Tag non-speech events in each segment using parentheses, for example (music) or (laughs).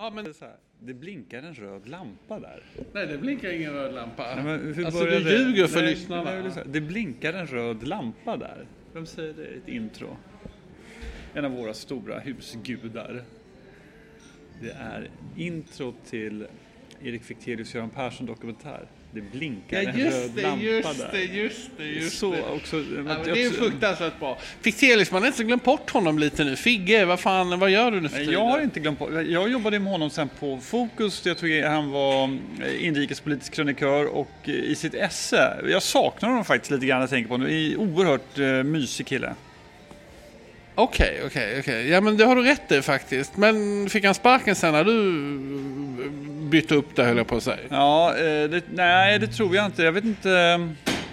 Ja, men... Så här, det blinkar en röd lampa där. Nej, det blinkar ingen röd lampa. Nej, men hur alltså, du ljuger för Nej, lyssnarna. nej, lyssna. Det blinkar en röd lampa där. Vem säger det i ett intro? En av våra stora husgudar. Det är intro till Erik Fichtelius Göran Persson dokumentär. Det blinkar Ja, en röd det, lampa just där. det, just det, just Så det. också. Ja, men det är fruktansvärt bra. Man har inte glömt bort honom lite nu. Figge, vad fan, vad gör du nu för tiden? Jag har inte glömt på. Jag jobbade med honom sen på Fokus. Jag tror han var eh, inrikespolitisk krönikör och eh, i sitt esse. Jag saknar honom faktiskt lite grann jag tänker på honom. En oerhört uh, mysig kille. Okej, okej, okej. Ja, men det har du rätt i faktiskt. Men fick han sparken sen när du bytte upp det, höll jag på att säga? Ja, eh, det, nej det tror jag inte. Jag vet inte. Eh,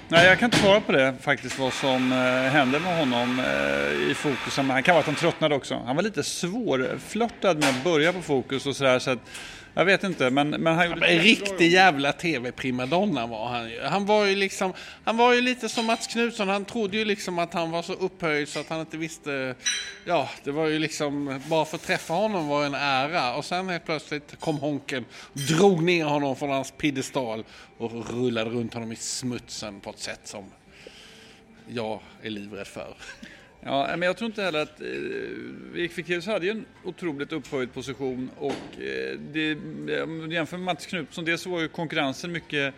nej, jag kan inte svara på det faktiskt vad som eh, hände med honom i Fokus. Han kan vara att han tröttnade också. Han var lite svårflörtad med att börja på Fokus och sådär. Så att, jag vet inte, men, men han gjorde En riktig jävla tv-primadonna var han ju. Han var ju liksom, han var ju lite som Mats Knutsson. Han trodde ju liksom att han var så upphöjd så att han inte visste. Ja, det var ju liksom, bara för att träffa honom var en ära. Och sen helt plötsligt kom Honken, drog ner honom från hans piedestal och rullade runt honom i smutsen på ett sätt som jag är livrädd för. Ja, men jag tror inte heller att eh, Erik Fichtelius hade ju en otroligt upphöjd position och eh, det, om du jämför med Mats Knutsson, dels så var ju konkurrensen mycket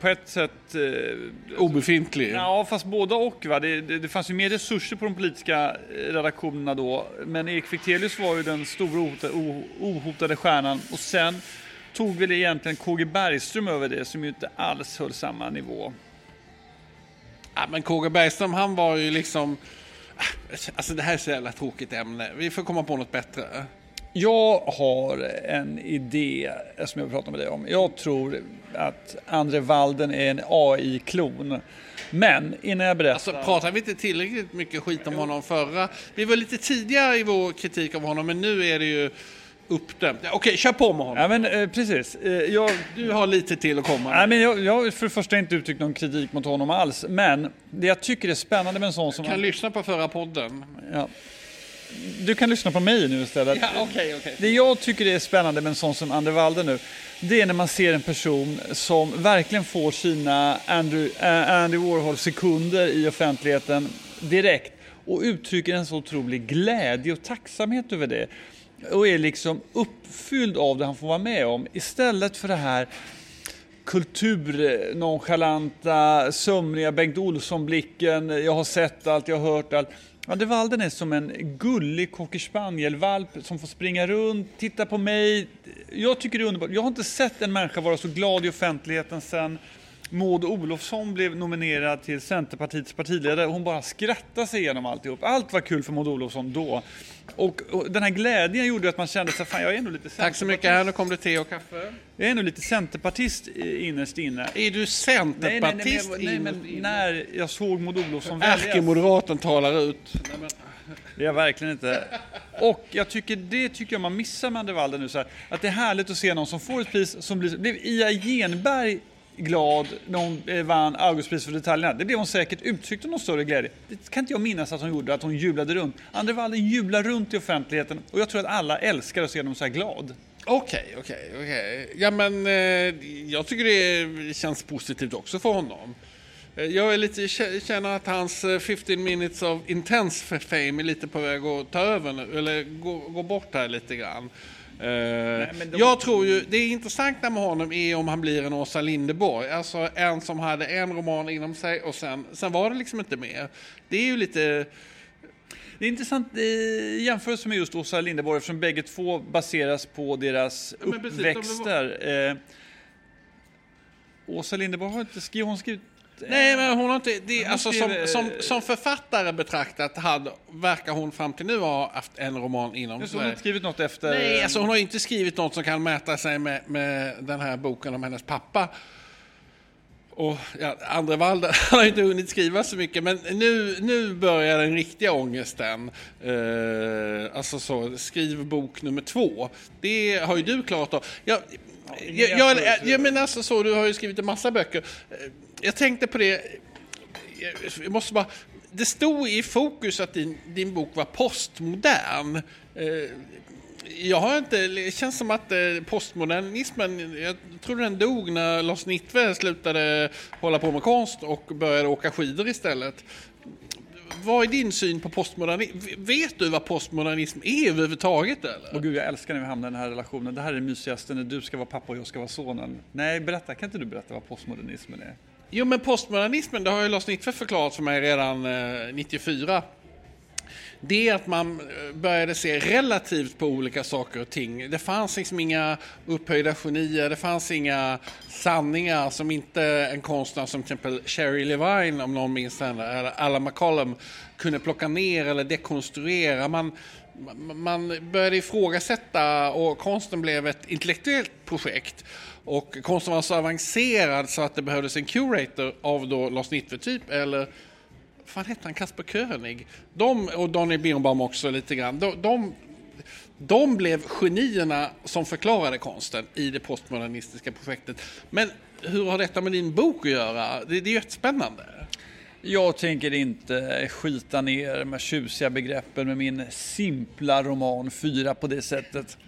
på ett sätt eh, Obefintlig. Ja, fast båda och. Va? Det, det, det fanns ju mer resurser på de politiska eh, redaktionerna då. Men Erik Fichtelius var ju den stora ohotade, o- ohotade stjärnan. Och sen tog väl egentligen KG Bergström över det som ju inte alls höll samma nivå. Ja, men KG Bergström, han var ju liksom... Alltså det här är så jävla tråkigt ämne. Vi får komma på något bättre. Jag har en idé som jag vill prata med dig om. Jag tror att Andre Walden är en AI-klon. Men innan jag berättar... Alltså pratar vi inte tillräckligt mycket skit om honom förra? Vi var lite tidigare i vår kritik av honom, men nu är det ju uppdämt. Ja, Okej, kör på med honom. Ja, men eh, precis. Eh, jag, Du har lite till att komma med. men jag, jag har för det första inte uttryckt någon kritik mot honom alls. Men det jag tycker är spännande med en sån som... Kan lyssna på förra podden. Ja. Du kan lyssna på mig nu istället. Ja, okej, okej. Det jag tycker är spännande med en sån som Ander Walde nu, det är när man ser en person som verkligen får sina Andrew, äh, Andy Warhol-sekunder i offentligheten direkt och uttrycker en så otrolig glädje och tacksamhet över det och är liksom uppfylld av det han får vara med om istället för det här kulturnonchalanta, sömniga Bengt Olsson-blicken, jag har sett allt, jag har hört allt. Ja, de Walden är som en gullig cocker spaniel-valp som får springa runt, titta på mig. Jag tycker det är underbart. Jag har inte sett en människa vara så glad i offentligheten sen Maud Olofsson blev nominerad till Centerpartiets partiledare. Hon bara skrattade sig igenom alltihop. Allt var kul för Maud Olofsson då. Och, och den här glädjen gjorde att man kände sig, fan jag är ändå lite Tack så mycket. Här, nu kom det te och kaffe. jag är nog lite centerpartist i- innerst inne. Är du Nej, nej, nej, centerpartist? men, nej, men när jag såg Maud Olofsson väljas. Ärkemoderaten talar ut. Det är jag verkligen inte. Och jag tycker det tycker jag man missar med Andervalden nu. Så här, att det är härligt att se någon som får ett pris som blir... Blev Ia Genberg glad när hon eh, vann Augustpriset för detaljerna? Det blev hon säkert uttryckte någon större glädje. Det kan inte jag minnas att hon gjorde, att hon jublade runt. Andervalden jublar runt i offentligheten och jag tror att alla älskar att se honom så här glad. Okej, okej, okej. Ja, men eh, jag tycker det känns positivt också för honom. Eh, jag är lite, känner att hans eh, 15 minutes of intense fame är lite på väg att ta över nu, eller gå, gå bort här lite grann. Eh, de- Jag tror ju, det intressanta med honom är om han blir en Åsa Linderborg. Alltså en som hade en roman inom sig och sen, sen var det liksom inte mer. Det är ju lite, Det är intressant i jämförelse med just Åsa Linderborg eftersom bägge två baseras på deras men precis, de uppväxter. Eh, Åsa Linderborg har inte skrivit, hon skrivit Nej, men hon har inte... Det, Hon alltså, skrev, som, eh, som, som författare betraktat hade, verkar hon fram till nu ha haft en roman inom Just, hon har sig. inte skrivit något efter... Nej, alltså hon har inte skrivit något som kan mäta sig med, med den här boken om hennes pappa. Och ja, Andre (laughs) han har inte hunnit skriva så mycket, men nu, nu börjar den riktiga ångesten. Eh, alltså så, skriv bok nummer två. Det har ju du klarat av. Jag, jag, jag, jag, jag menar alltså så, du har ju skrivit en massa böcker. Jag tänkte på det, jag måste bara... Det stod i fokus att din, din bok var postmodern. Eh, jag har inte, det känns som att eh, postmodernismen, jag tror den dog när Lars Nittve slutade hålla på med konst och började åka skidor istället. Vad är din syn på postmodernism? Vet du vad postmodernism är överhuvudtaget eller? Åh gud, jag älskar när vi hamnar i den här relationen. Det här är det mysigaste när du ska vara pappa och jag ska vara sonen. Nej, berätta, kan inte du berätta vad postmodernismen är? Jo men postmodernismen, det har ju Lars Nittve förklarat för mig redan eh, 94 det är att man eh, började se relativt på olika saker och ting. Det fanns liksom inga upphöjda genier, det fanns inga sanningar som inte en konstnär som till exempel Sherry Levine, om någon minns henne, eller Alan McCollum kunde plocka ner eller dekonstruera. Man, man började ifrågasätta och konsten blev ett intellektuellt projekt. Och konsten var så avancerad så att det behövdes en curator av då Lars Nittve typ eller fan hette han, Kasper König? De, och Daniel Birnbaum också lite grann. De, de, de blev genierna som förklarade konsten i det postmodernistiska projektet. Men hur har detta med din bok att göra? Det, det är jättespännande. Jag tänker inte skita ner de här tjusiga begreppen med min simpla roman Fyra på det sättet.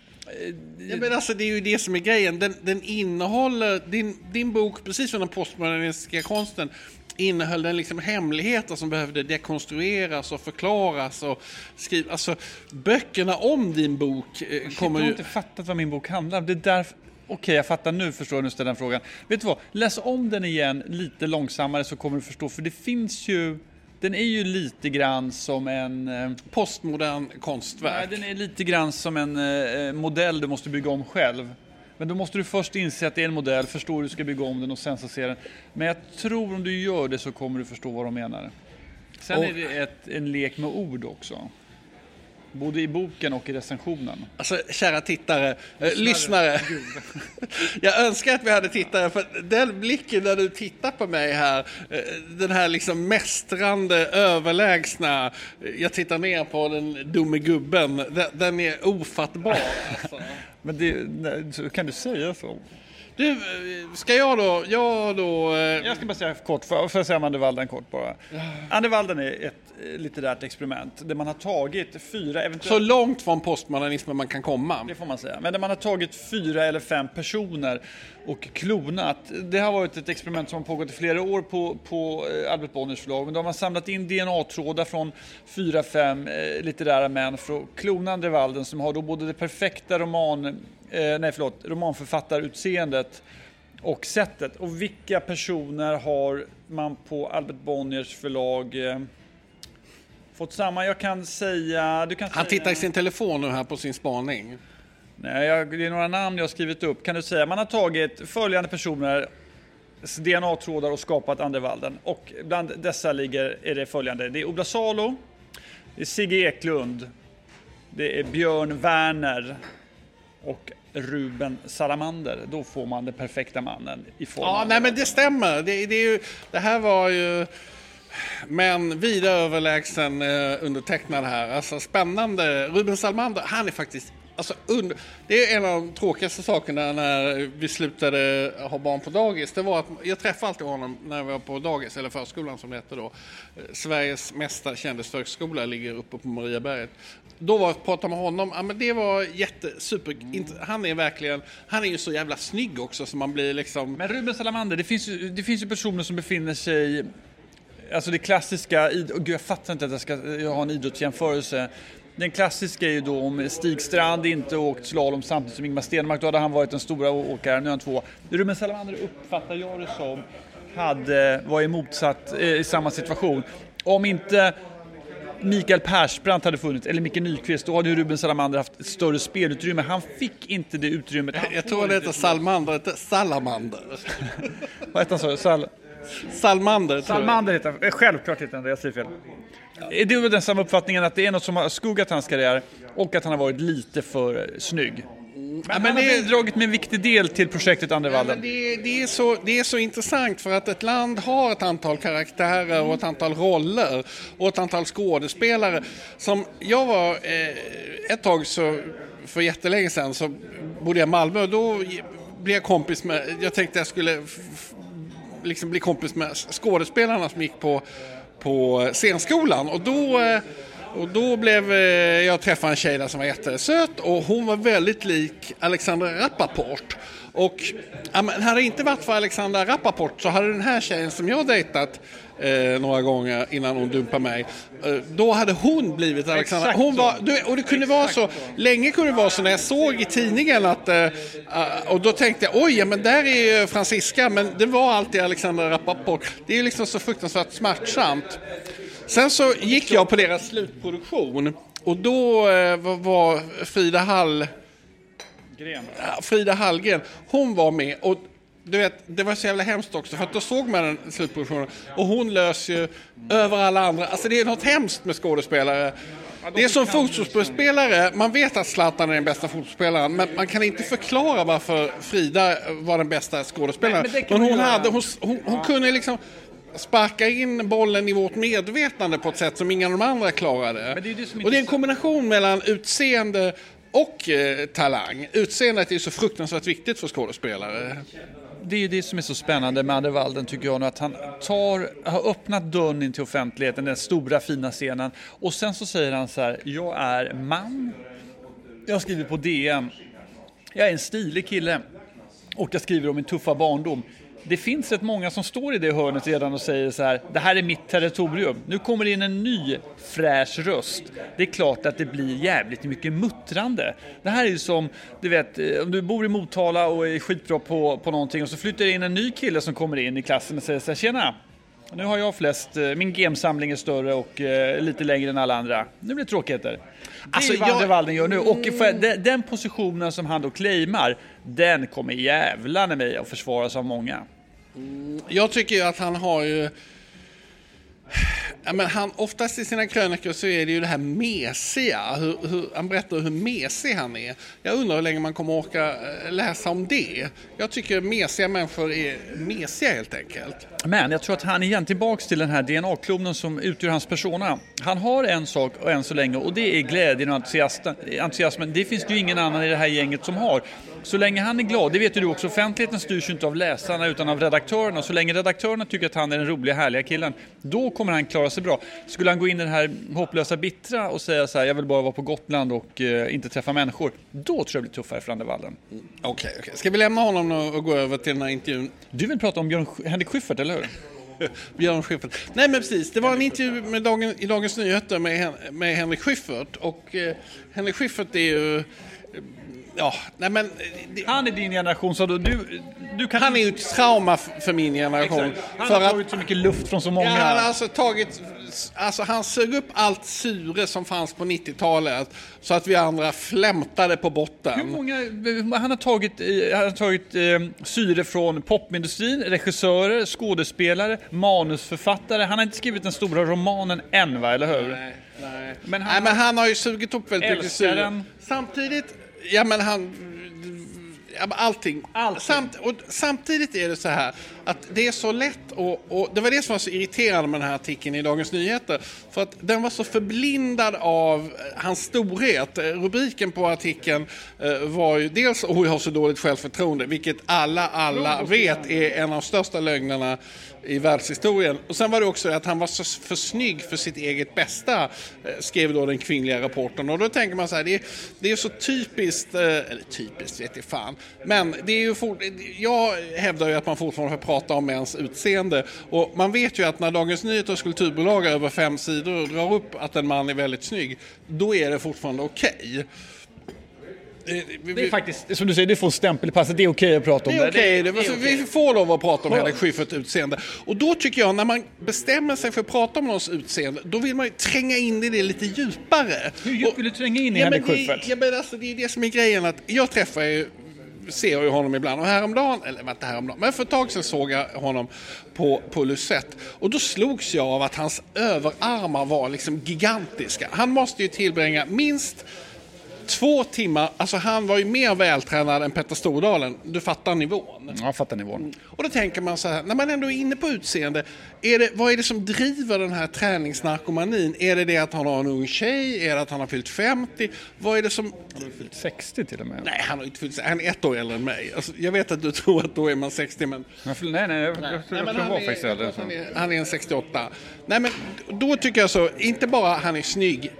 Ja, men alltså, det är ju det som är grejen. Den, den innehåller, din, din bok, precis som den postmodernistiska konsten, innehöll den liksom hemligheter som behövde dekonstrueras och förklaras och skrivas. Alltså, böckerna om din bok eh, kommer ju... Jag har inte fattat vad min bok handlar om. Det är därför... Okej, okay, jag fattar nu, förstår nu ställer den frågan. Vet du vad? Läs om den igen lite långsammare så kommer du förstå, för det finns ju den är ju lite grann som en... Eh, Postmodern konstverk. Nej, den är lite grann som en eh, modell du måste bygga om själv. Men då måste du först inse att det är en modell, förstå hur du ska bygga om den och sen så se den. Men jag tror om du gör det så kommer du förstå vad de menar. Sen och, är det ett, en lek med ord också. Både i boken och i recensionen. Alltså, kära tittare, eh, lyssnare. (laughs) jag önskar att vi hade tittare, för den blicken när du tittar på mig här, eh, den här liksom mästrande, överlägsna, eh, jag tittar ner på den dumme gubben, den, den är ofattbar. Alltså. (laughs) Men det, kan du säga så? Du, ska jag då, jag då... Eh... Jag ska bara säga kort, får jag säga om Andervalden kort bara? Andervalden är ett eh, litterärt experiment där man har tagit fyra eventuellt... Så långt från postmodernismen man kan komma? Det får man säga. Men där man har tagit fyra eller fem personer och klonat. Det har varit ett experiment som har pågått i flera år på, på eh, Albert Bonniers förlag. Men då har man samlat in DNA-trådar från fyra, fem eh, litterära män för att klona Andervalden som har då både det perfekta roman eh, nej förlåt, romanförfattarutseendet och sättet. Och vilka personer har man på Albert Bonniers förlag eh, fått samma? Jag kan säga... Du kan Han säga, tittar i sin telefon nu här på sin spaning. Nej, jag, det är några namn jag har skrivit upp. Kan du säga, man har tagit följande personer DNA-trådar och skapat Andervalden. Och bland dessa ligger är det följande. Det är Ola Salo, det är Sigge Eklund, det är Björn Werner och Ruben Salamander, då får man den perfekta mannen i form Ja, nej men det stämmer. Det, det, är ju, det här var ju men vida överlägsen eh, undertecknad här. Alltså spännande. Ruben Salamander, han är faktiskt Alltså, under, det är en av de tråkigaste sakerna när vi slutade ha barn på dagis. Det var att jag träffade alltid honom när vi var på dagis, eller förskolan som det hette då. Sveriges mesta kändisförskola ligger uppe på Mariaberget. Då var att prata med honom, ja, men det var jättesuper. Mm. Han är verkligen, han är ju så jävla snygg också så man blir liksom... Men Ruben Salamander, det finns ju, det finns ju personer som befinner sig Alltså det klassiska, gud jag fattar inte att jag ska ha en idrottsjämförelse. Den klassiska är ju då om Stig Strand inte åkt slalom samtidigt som Ingmar Stenmark, då hade han varit den stora åkaren, nu är han två. Ruben Salamander uppfattar jag det som, hade, var i motsatt, eh, i samma situation. Om inte Mikael Persbrandt hade funnits, eller Micke Nyqvist, då hade ju Ruben Salamander haft ett större spelutrymme. Han fick inte det utrymmet. Han jag tror det heter Salmander, inte Salamander. Vad hette han sa Sal Salmander. Salmander heter han. Självklart heter han det, jag säger fel. Är du den samma uppfattningen att det är något som har skuggat hans karriär och att han har varit lite för snygg? Men, ja, men det... bidragit med en viktig del till projektet Andervallen. Ja, det, det, är så, det är så intressant för att ett land har ett antal karaktärer och ett antal roller och ett antal skådespelare. Som jag var eh, ett tag så, för jättelänge sedan så bodde jag i Malmö och då blev jag kompis med, jag tänkte jag skulle liksom bli kompis med skådespelarna som gick på, på scenskolan och då eh, Och då blev eh, jag träffade en tjej där som var jättesöt och hon var väldigt lik Alexandra Rappaport. Och ja, men hade det inte varit för Alexandra Rappaport så hade den här tjejen som jag dejtat eh, några gånger innan hon dumpade mig. Eh, då hade hon blivit Alexandra. Hon var, du, och det kunde vara så, länge kunde det vara så när jag såg i tidningen att, eh, och då tänkte jag oj, men där är ju Franziska, men det var alltid Alexandra Rappaport. Det är ju liksom så fruktansvärt smärtsamt. Sen så gick jag på deras slutproduktion och då eh, var Frida Hall Gren. Frida Hallgren, hon var med och du vet, det var så jävla hemskt också för att då såg man den slutproduktionen och hon lös ju över alla andra. Alltså det är något hemskt med skådespelare. Det är som fotbollsspelare, man vet att Zlatan är den bästa fotbollsspelaren men man kan inte förklara varför Frida var den bästa skådespelaren. Nej, men men hon, hade, hon, hon, hon kunde liksom sparka in bollen i vårt medvetande på ett sätt som inga av de andra klarade. Det och det är en kombination mellan utseende och eh, talang. Utseendet är ju så fruktansvärt viktigt för skådespelare. Det är ju det som är så spännande med Adde Walden tycker jag nu att han tar, har öppnat dörren in till offentligheten, den stora fina scenen och sen så säger han så här, jag är man, jag har skrivit på DN, jag är en stilig kille och jag skriver om min tuffa barndom. Det finns rätt många som står i det hörnet redan och säger så här, det här är mitt territorium. Nu kommer det in en ny fräsch röst. Det är klart att det blir jävligt mycket muttrande. Det här är ju som, du vet, eh, om du bor i Motala och är skitbra på, på någonting och så flyttar det in en ny kille som kommer in i klassen och säger så här, tjena, nu har jag flest, eh, min gemsamling är större och eh, lite längre än alla andra. Nu blir det tråkigheter. Det Alltså, är vad jag- Walden gör nu. Och för, den, den positionen som han då claimar, den kommer jävlarna mig att försvaras av många. Mm, jag tycker ju att han har ju... Ja, men han, oftast i sina krönikor så är det ju det här mesiga. Hur, hur, han berättar hur mesig han är. Jag undrar hur länge man kommer orka eh, läsa om det. Jag tycker mesiga människor är mesiga helt enkelt. Men jag tror att han är igen tillbaks till den här DNA-klonen som utgör hans persona. Han har en sak än så länge och det är glädjen och entusiasmen. Det finns det ju ingen annan i det här gänget som har. Så länge han är glad, det vet ju du också, offentligheten styrs ju inte av läsarna utan av redaktörerna. Så länge redaktörerna tycker att han är den roliga, härliga killen, då kommer han klara sig bra. Skulle han gå in i den här hopplösa bittra och säga så här, jag vill bara vara på Gotland och eh, inte träffa människor, då tror jag det blir tuffare för Andervallen. Okej, okej. Ska vi lämna honom och gå över till den här intervjun? Du vill prata om Björn Henrik Schyffert, eller hur? (laughs) Björn Schyffert. Nej men precis, det var en intervju med dagen, i Dagens Nyheter med, med Henrik Schyffert. Och eh, Henrik Schyffert är ju... Ja, nej men... eh, Det, Han är din generation, så du, du, du kan han är ju ett trauma för min generation. Exakt. Han För har att, tagit så mycket luft från så många. ja, han har alltså tagit... Alltså han sög upp allt syre som fanns på 90-talet. Så att vi andra flämtade på Hur botten. många, han har tagit, eh, han har tagit eh, syre från popindustrin, regissörer, skådespelare, manusförfattare. Han har inte skrivit den stora romanen än, va? eller hur? Nej, nej. Men han- nej, men han har ju sugit upp väldigt mycket syre. Samtidigt, ja men han... Ja, men allting. Allting. Samt, och samtidigt är det så här att det är så lätt och, och det var det som var så irriterande med den här artikeln i Dagens Nyheter. För att den var så förblindad av hans storhet. Rubriken på artikeln eh, var ju dels “Oj, jag har så dåligt självförtroende”, vilket alla, alla vet är en av de största lögnerna i världshistorien. Och sen var det också att han var så för snygg för sitt eget bästa, eh, skrev då den kvinnliga reportern. Och då tänker man så här, det är, det är så typiskt, eh, eller typiskt vet jag fan, men det är ju fort, jag hävdar ju att man fortfarande får prata om mäns utseende. Och man vet ju att när Dagens Nyheters kulturbolag över fem sidor drar upp att en man är väldigt snygg, då är det fortfarande okej. Eh, vi- Det är faktiskt, som du säger, det får en stämpel i passet. Det är okej att prata om det är det. okej, Det- det, det är okej. vi får lov att prata om Ja. Henrik Schyffert utseende. Och då tycker jag, när man bestämmer sig för att prata om någons utseende, då vill man ju tränga in i det lite djupare. Hur djupt vill du tränga in i ja, Henrik det, Schyffert? ja, men alltså, det är det som är grejen, att jag träffar ju ser ju honom ibland och häromdagen, eller inte häromdagen, men för ett tag sedan såg jag honom på, på Lucette. Och då slogs jag av att hans överarmar var liksom gigantiska. Han måste ju tillbringa minst två timmar, alltså han var ju mer vältränad än Petter Stordalen. Du fattar nivån. Ja, jag fattar nivån. Och då tänker man så här, när man ändå är inne på utseende, är det, vad är det som driver den här träningsnarkomanin? Är det det att han har en ung tjej? Är det att han har fyllt 50? Vad är det som... Han har fyllt 60 till och med. Nej, han har inte fyllt Han är ett år äldre än mig. Alltså, jag vet att du tror att då är man 60, men... Nej, nej, jag, jag, Nej, jag tror han, var är, faktiskt äldre. han, är, han är en 68. Nej, men då tycker jag så, inte bara han är snygg,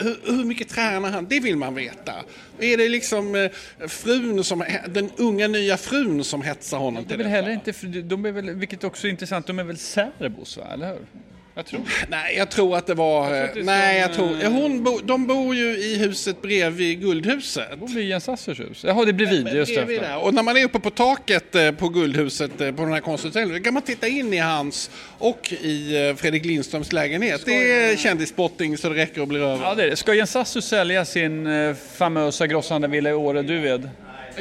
hur, hur mycket tränar han? Det vill man veta. Är det liksom eh, frun som, den unga nya frun som hetsar honom Det är till väl heller inte, de är väl, vilket också är intressant, de är väl särbos va, eller hur? Jag tror Nej, jag tror att det var... Jag det är nej, som, jag tror... eh, Hon bo, de bor ju i huset bredvid Guldhuset. det blir Jens Assers hus. Jaha, det är bredvid, just det. Bredvid där. Och när man är uppe på taket eh, på Guldhuset eh, på den här konstutställningen, kan man titta in i hans och i eh, Fredrik Lindströms lägenhet. Det är kändisspotting så det räcker och blir över. Ja, det är det. Ska Jens Assus sälja sin eh, famösa grossande villa i Åre, Duved?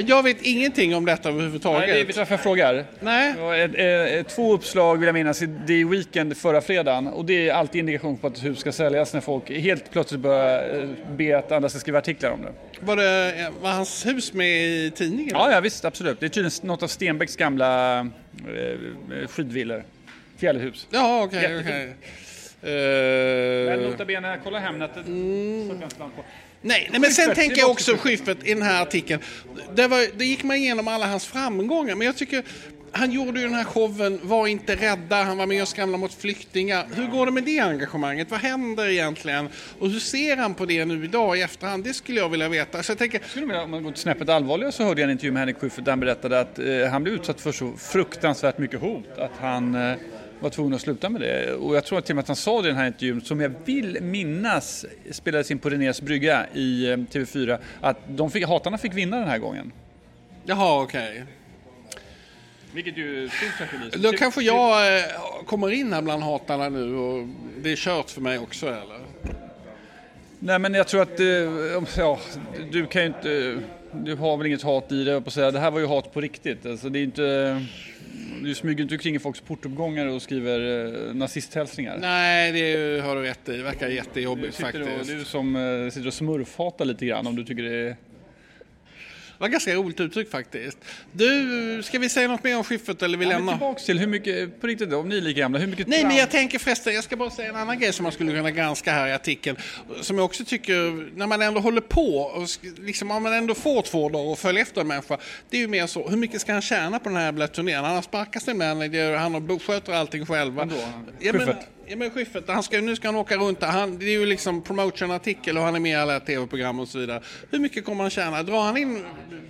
Jag vet ingenting om detta Nej, överhuvudtaget. det, vet du varför jag frågar? Nej. Ett, ett, två uppslag vill jag minnas i The Weekend förra fredagen och det är alltid indikation på att ett hus ska säljas när folk helt plötsligt börjar eh, be att andra ska skriva artiklar om det. Var, det, eh, var hans hus med i tidningen? Ja, ja visst, absolut. Det är tydligen något av Stenbecks gamla eh, skidvillor. Fjällhus. Ja, okej. Okej. Men Eh, nota bene, kolla Hemnet. Nej, nej, men sen tänker jag också Schyffert i den här artikeln. Det, var, det gick man igenom alla hans framgångar, men jag tycker han gjorde ju den här showen Var inte rädda, han var med och skramlade mot flyktingar. Hur går det med det engagemanget? Vad händer egentligen? Och hur ser han på det nu idag i efterhand? Det skulle jag vilja veta. Så jag tänker, Skulle vilja, om man går till snäppet allvarligare så hörde jag en intervju med Henrik Schyffert där han berättade att eh, han blev utsatt för så fruktansvärt mycket hot att han eh, var tvungen att sluta med det. Och jag tror till och med att han sa det i den här intervjun, som jag vill minnas spelades in på Renés brygga i eh, TV4, att de fick, hatarna fick vinna den här gången. jaha okej. Vilket ju stor tragedi. Då kanske jag eh, kommer in här bland hatarna nu och det är kört för mig också eller? Nej men jag tror att, eh, ja, du kan ju inte, du har väl inget hat i det, på att säga. Det här var ju hat på riktigt. Alltså det är inte, du smyger inte omkring i folks portuppgångar och skriver eh, nazisthälsningar. Nej, det har du rätt i. Det verkar Du jättejobbigt och, faktiskt. du som eh, sitter och smurfhatar lite grann om du tycker det är... Var ganska roligt uttryck faktiskt. Du, ska vi säga något mer om Schyffert eller vi Ja, lämnar? tillbaks till hur mycket, på riktigt om ni är lika gamla, hur mycket Nej, men jag tänker förresten, jag ska bara säga en annan grej som man skulle kunna granska här i artikeln. Som jag också tycker, när man ändå håller på och liksom, om man ändå får två dagar och följer efter en människa. Det är ju mer så, hur mycket ska han tjäna på den här jävla turnén? Han har sparkat sin manager, han sköter allting själv. va? Vem då? Ja, men? Ja, men Schyffert, han ska, nu ska han åka runt där. Han, det är ju liksom promotion-artikel och han är med i alla tv-program och så vidare. Hur mycket kommer han tjäna? Drar han in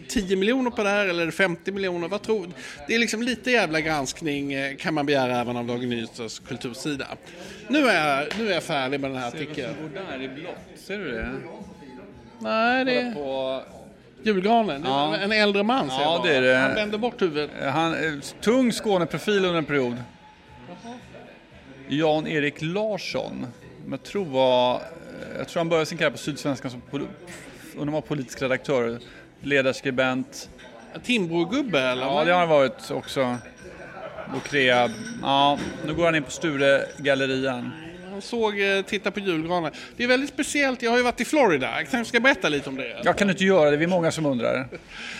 10 miljoner på det här eller 50 miljoner? Vad tror du? Det är liksom lite jävla granskning eh, kan man begära även av Dagens Nyheters kultursida. Nu är, jag, nu är jag färdig med den här artikeln. går där i blått, ser du det? Nej, det På, julgranen. Ja. En äldre man ser Ja, jag bara. det är det. Han vänder bort huvudet. han, eh, tung Skåneprofil under en period. Jan-Erik Larsson, jag tror var, eh, jag tror han började sin karriär på Sydsvenskan som undrar var politisk redaktör, ledarskribent. Timbrogubbe eller? Ja, det har han varit också. Bokrea. Ja, nu går han in på Sture-gallerian. Han såg, eh, titta på julgranen. Det är väldigt speciellt. Jag har ju varit i Florida. Jag kanske ska berätta lite om det. Jag kan inte göra det, vi är många som undrar.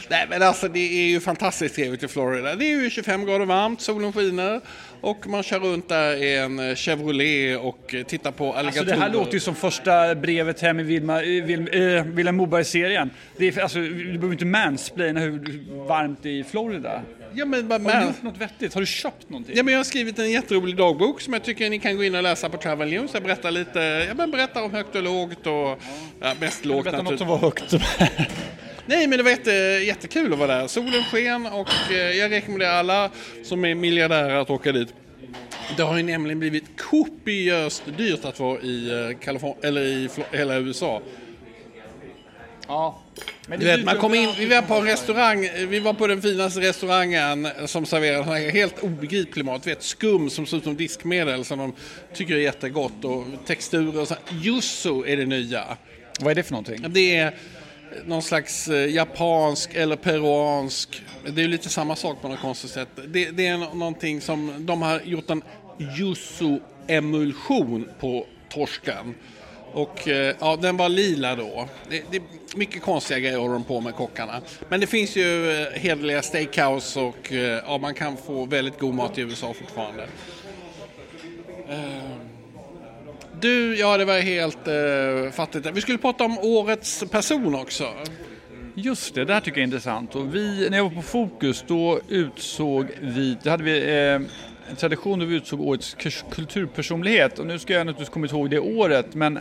Nej men alltså det är ju fantastiskt trevligt i Florida. Det är ju 25 grader varmt, solen skiner och man kör runt där i en eh, Chevrolet och eh, tittar på Alltså alligatorer. det här låter ju som första brevet hem i Vilma, i Vil, eh, Vilhelm Moberg-serien. Alltså, du behöver inte mansplaina hur varmt det är i Florida. Ja men, Har du gjort något vettigt? Har du köpt någonting? ja, men jag har skrivit en jätterolig dagbok som jag tycker ni kan gå in och läsa på Travel News. Jag berättar lite, ja, men berättar om högt och lågt och ja, mest lågt Berätta något som var högt. (laughs) Nej men det var jätte, jättekul att vara där. Solen sken och eh, jag rekommenderar alla som är miljardärer att åka dit. Det har ju nämligen blivit kopiöst dyrt att vara i eh, Kalifornien, eller i hela USA. ja. Men Du vet, man kom in, vi var på en restaurang, vi var på den finaste restaurangen som här helt obegriplig mat. Vet, skum som ser ut som diskmedel som de tycker är jättegott och texturer och så. Yuzu är det nya. Vad är det för någonting? Det är någon slags eh, japansk eller peruansk, det är ju lite samma sak på något konstigt sätt. Det, det är någonting som, de har gjort en yuzu-emulsion på torsken. Och eh, ja, den var lila då. Det, det är mycket konstiga grejer håller de på med kockarna. Men det finns ju eh, hederliga steakhouse och ja, man kan få väldigt god mat i USA fortfarande. Du, ja det var helt eh, fattigt. Vi skulle prata om årets person också. Just det, det här tycker jag är intressant. Och vi, när jag var på Fokus då utsåg vi, det hade vi eh, en tradition där vi utsåg årets kulturpersonlighet. Och nu ska jag naturligtvis komma ihåg det året, men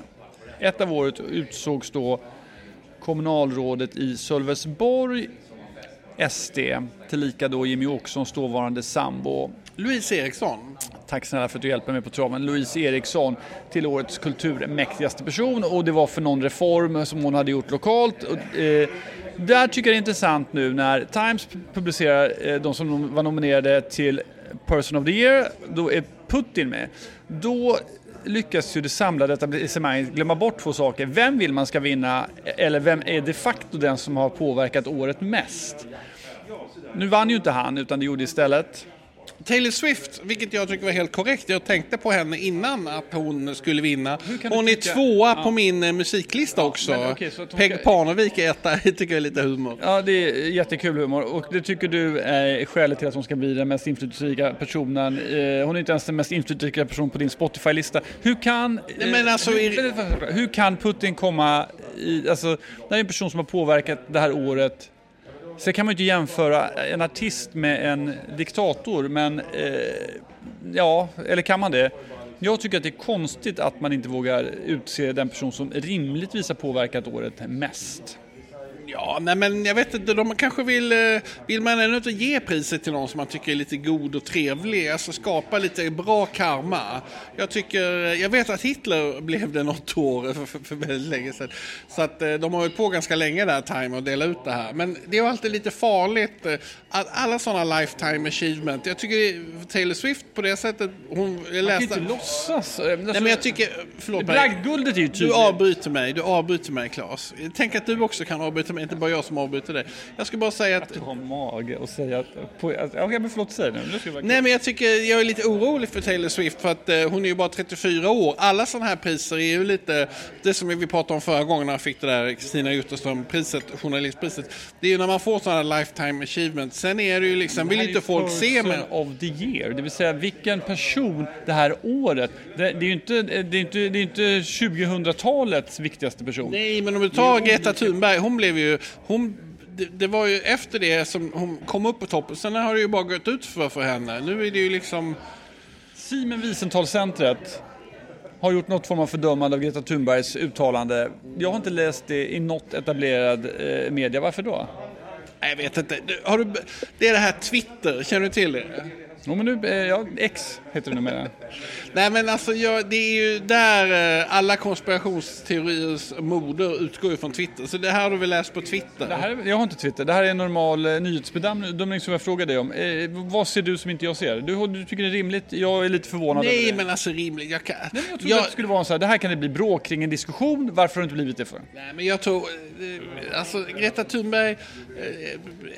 ett av året utsågs då kommunalrådet i Sölvesborg, SD, tillika då Jimmy Åkessons dåvarande sambo. Louise Eriksson. Tack snälla för att du hjälper mig på traven. Louise Eriksson till årets kulturmäktigaste person och det var för någon reform som hon hade gjort lokalt. Och, eh, där tycker jag det är intressant nu när Times publicerar eh, de som var nominerade till Person of the Year, då är Putin med. Då lyckas ju det samlade etablissemanget glömma bort två saker. Vem vill man ska vinna eller vem är de facto den som har påverkat året mest? Nu vann ju inte han utan det gjorde istället Taylor Swift, vilket jag tycker var helt korrekt. Jag tänkte på henne innan att hon skulle vinna. Hon är tycka- tvåa Ja. på min eh, musiklista också. men okej, så att hon Peg ska- Parnevik är etta, (laughs) det tycker jag är lite humor. Ja, det är jättekul humor och det tycker du är skälet till att hon ska bli den mest inflytelserika personen. Eh, Hon är inte ens den mest inflytelserika personen på din Spotify-lista. Hur kan... Nej, men alltså, hur, är- hur kan Putin komma i... Alltså, det här är en person som har påverkat det här året. Sen kan man ju inte jämföra en artist med en diktator, men... Eh, ja, eller kan man det? Jag tycker att det är konstigt att man inte vågar utse den person som rimligtvis har påverkat året mest. Ja, nej men jag vet inte, de kanske vill, eh, vill man ändå inte ge priset till någon som man tycker är lite god och trevlig, alltså skapa lite bra karma. Jag tycker, jag vet att Hitler blev det något år för, för, för väldigt länge sedan. Så att eh, de har hållit på ganska länge där, Time, att dela ut det här. Men det är ju alltid lite farligt, eh, att alla sådana lifetime achievement. Jag tycker Taylor Swift på det sättet, hon jag Man kan läste... inte låtsas. Nej men jag tycker, förlåt mig. Bragdguldet är ju Du tydligt. avbryter mig, du avbryter mig Claes. Tänk att du också kan avbryta mig, inte bara jag som avbryter dig. Jag ska bara säga att... Du har mage och säga att... På, att Okej, men förlåt, säg nu. nu Nej men jag tycker, jag är lite orolig för Taylor Swift för att eh, hon är ju bara 34 år. Alla sådana här priser är ju lite, det som vi pratade om förra gången när jag fick det där Kristina Jutterström-priset, journalistpriset. Det är ju när man får sådana här lifetime achievement. Sen är det ju liksom, vill inte folk se men... of the year, det vill säga vilken person det här året. Det, det är ju inte, det är inte, det är inte 2000-talets viktigaste person. Nej, men om du tar Greta Thunberg, hon blev ju... Hon, det, det var ju efter det som hon kom upp på toppen. Sen har det ju bara gått ut för, för henne. Nu är det ju liksom... Simen Wiesenthal-centret har gjort något form av fördömande av Greta Thunbergs uttalande. Jag har inte läst det i något etablerad eh, media. Varför då? Jag vet inte. Du, Har du, det är det här Twitter, känner du till det? Jo, men nu, eh, ja, X heter det numera. Nej men alltså jag, det är ju där eh, alla konspirationsteoriers moder utgår från Twitter. Så det här har du väl läst på Twitter? Det här, jag har inte Twitter. Det här är en normal eh, nyhetsbedömning som jag frågar dig om. Eh, vad ser du som inte jag ser? Du, du tycker det är rimligt? Jag är lite förvånad över Nej det. men alltså rimligt. Jag, kan, Nej, men jag trodde jag, att det skulle vara så här, det här kan det bli bråk kring en diskussion. Varför har det inte blivit det för? nej, men jag tror, eh, alltså Greta Thunberg,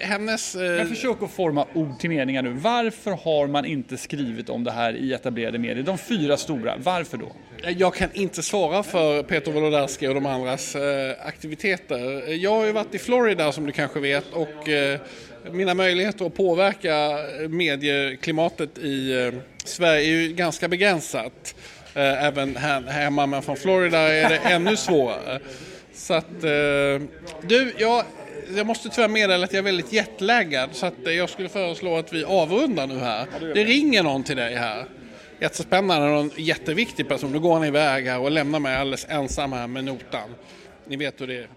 hennes... Jag försöker att forma ord till meningar nu. Varför har har man inte skrivit om det här i etablerade medier? De fyra stora. Varför då? Jag kan inte svara för Peter Wolodarski och de andras eh, aktiviteter. Jag har ju varit i Florida som du kanske vet och eh, mina möjligheter att påverka eh, medieklimatet i Sverige är ju ganska begränsat. Även här, hemma, men från Florida är det ännu svårare. Så att, du, jag, jag måste tyvärr meddela att jag är väldigt jetlaggad så att jag skulle föreslå att vi avrundar nu här. Det ringer någon till dig här. Jättespännande och en jätteviktig person. Nu går han iväg här och lämnar mig alldeles ensam här med notan. Ni vet hur det är.